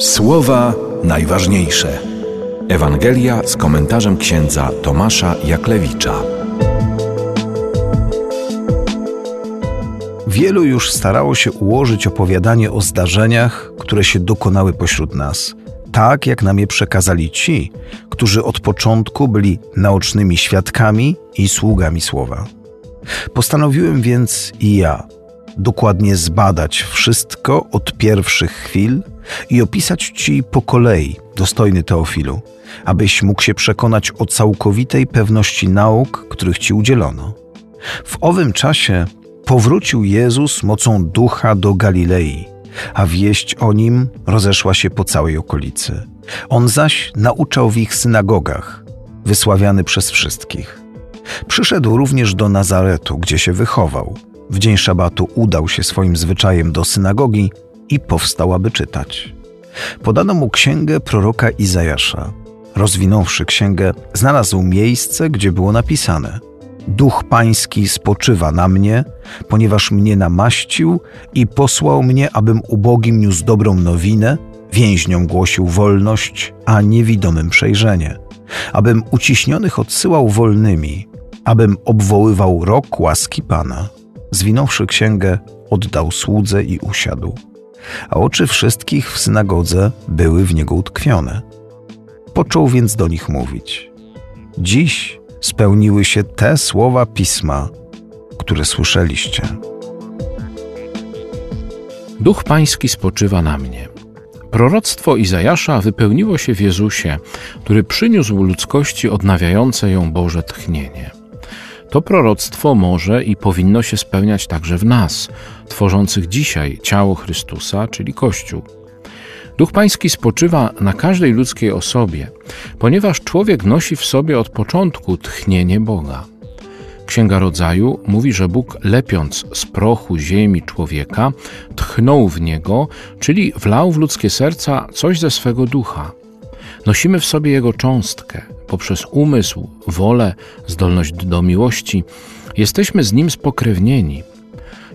Słowa najważniejsze. Ewangelia z komentarzem księdza Tomasza Jaklewicza. Wielu już starało się ułożyć opowiadanie o zdarzeniach, które się dokonały pośród nas, tak jak nam je przekazali ci, którzy od początku byli naocznymi świadkami i sługami słowa. Postanowiłem więc i ja dokładnie zbadać wszystko od pierwszych chwil i opisać Ci po kolei, dostojny Teofilu, abyś mógł się przekonać o całkowitej pewności nauk, których Ci udzielono. W owym czasie powrócił Jezus mocą ducha do Galilei, a wieść o nim rozeszła się po całej okolicy. On zaś nauczał w ich synagogach, wysławiany przez wszystkich. Przyszedł również do Nazaretu, gdzie się wychował. W dzień szabatu udał się swoim zwyczajem do synagogi i powstał, aby czytać. Podano mu księgę proroka Izajasza. Rozwinąwszy księgę, znalazł miejsce, gdzie było napisane: Duch Pański spoczywa na mnie, ponieważ mnie namaścił i posłał mnie, abym ubogim niósł dobrą nowinę, więźniom głosił wolność, a niewidomym przejrzenie, abym uciśnionych odsyłał wolnymi, abym obwoływał rok łaski Pana. Zwinąwszy księgę, oddał słudze i usiadł a oczy wszystkich w synagodze były w niego utkwione. Począł więc do nich mówić: Dziś spełniły się te słowa pisma, które słyszeliście. Duch Pański spoczywa na mnie. Proroctwo Izajasza wypełniło się w Jezusie, który przyniósł ludzkości odnawiające ją Boże tchnienie. To proroctwo może i powinno się spełniać także w nas, tworzących dzisiaj ciało Chrystusa, czyli Kościół. Duch Pański spoczywa na każdej ludzkiej osobie, ponieważ człowiek nosi w sobie od początku tchnienie Boga. Księga Rodzaju mówi, że Bóg lepiąc z prochu ziemi człowieka, tchnął w niego, czyli wlał w ludzkie serca coś ze swego ducha. Nosimy w sobie jego cząstkę, poprzez umysł, wolę, zdolność do miłości. Jesteśmy z nim spokrewnieni.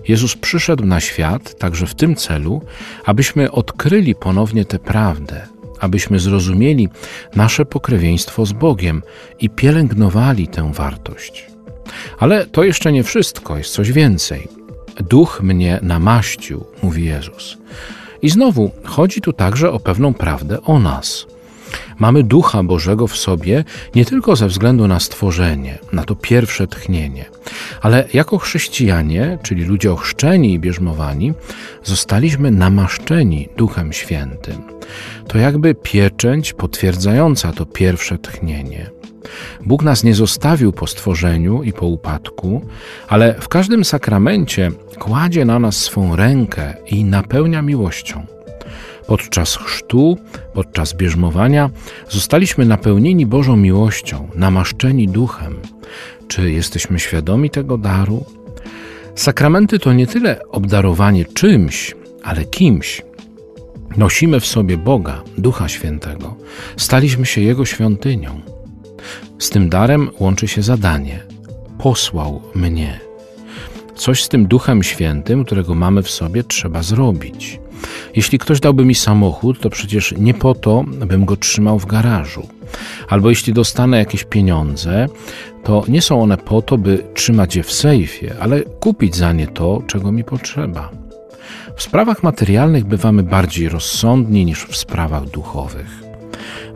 Jezus przyszedł na świat także w tym celu, abyśmy odkryli ponownie tę prawdę, abyśmy zrozumieli nasze pokrewieństwo z Bogiem i pielęgnowali tę wartość. Ale to jeszcze nie wszystko, jest coś więcej. Duch mnie namaścił, mówi Jezus. I znowu chodzi tu także o pewną prawdę o nas. Mamy Ducha Bożego w sobie nie tylko ze względu na stworzenie, na to pierwsze tchnienie, ale jako chrześcijanie, czyli ludzie ochrzczeni i bierzmowani, zostaliśmy namaszczeni Duchem Świętym. To jakby pieczęć potwierdzająca to pierwsze tchnienie. Bóg nas nie zostawił po stworzeniu i po upadku, ale w każdym sakramencie kładzie na nas swą rękę i napełnia miłością. Podczas chrztu, podczas bierzmowania zostaliśmy napełnieni Bożą miłością, namaszczeni duchem. Czy jesteśmy świadomi tego daru? Sakramenty to nie tyle obdarowanie czymś, ale kimś. Nosimy w sobie Boga, Ducha Świętego. Staliśmy się Jego świątynią. Z tym darem łączy się zadanie: posłał mnie. Coś z tym Duchem Świętym, którego mamy w sobie, trzeba zrobić. Jeśli ktoś dałby mi samochód, to przecież nie po to, bym go trzymał w garażu. Albo jeśli dostanę jakieś pieniądze, to nie są one po to, by trzymać je w sejfie, ale kupić za nie to, czego mi potrzeba. W sprawach materialnych bywamy bardziej rozsądni niż w sprawach duchowych.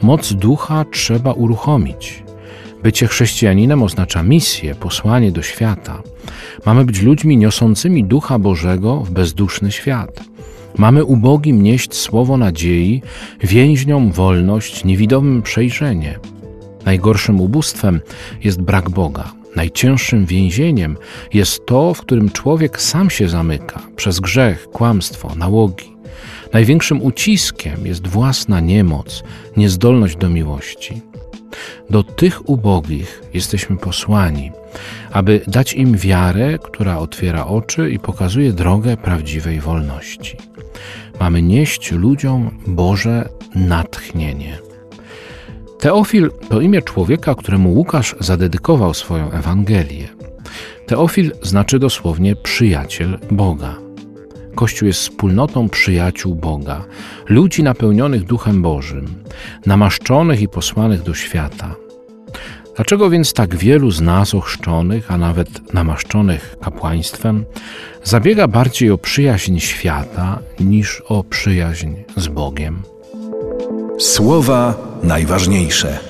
Moc ducha trzeba uruchomić. Bycie chrześcijaninem oznacza misję, posłanie do świata. Mamy być ludźmi niosącymi ducha Bożego w bezduszny świat. Mamy ubogim nieść słowo nadziei, więźniom wolność, niewidomym przejrzenie. Najgorszym ubóstwem jest brak Boga. Najcięższym więzieniem jest to, w którym człowiek sam się zamyka przez grzech, kłamstwo, nałogi. Największym uciskiem jest własna niemoc, niezdolność do miłości. Do tych ubogich jesteśmy posłani, aby dać im wiarę, która otwiera oczy i pokazuje drogę prawdziwej wolności. Mamy nieść ludziom Boże natchnienie. Teofil to imię człowieka, któremu Łukasz zadedykował swoją Ewangelię. Teofil znaczy dosłownie przyjaciel Boga. Kościół jest wspólnotą przyjaciół Boga, ludzi napełnionych Duchem Bożym, namaszczonych i posłanych do świata. Dlaczego więc tak wielu z nas ochrzczonych, a nawet namaszczonych kapłaństwem, zabiega bardziej o przyjaźń świata niż o przyjaźń z Bogiem? Słowa najważniejsze.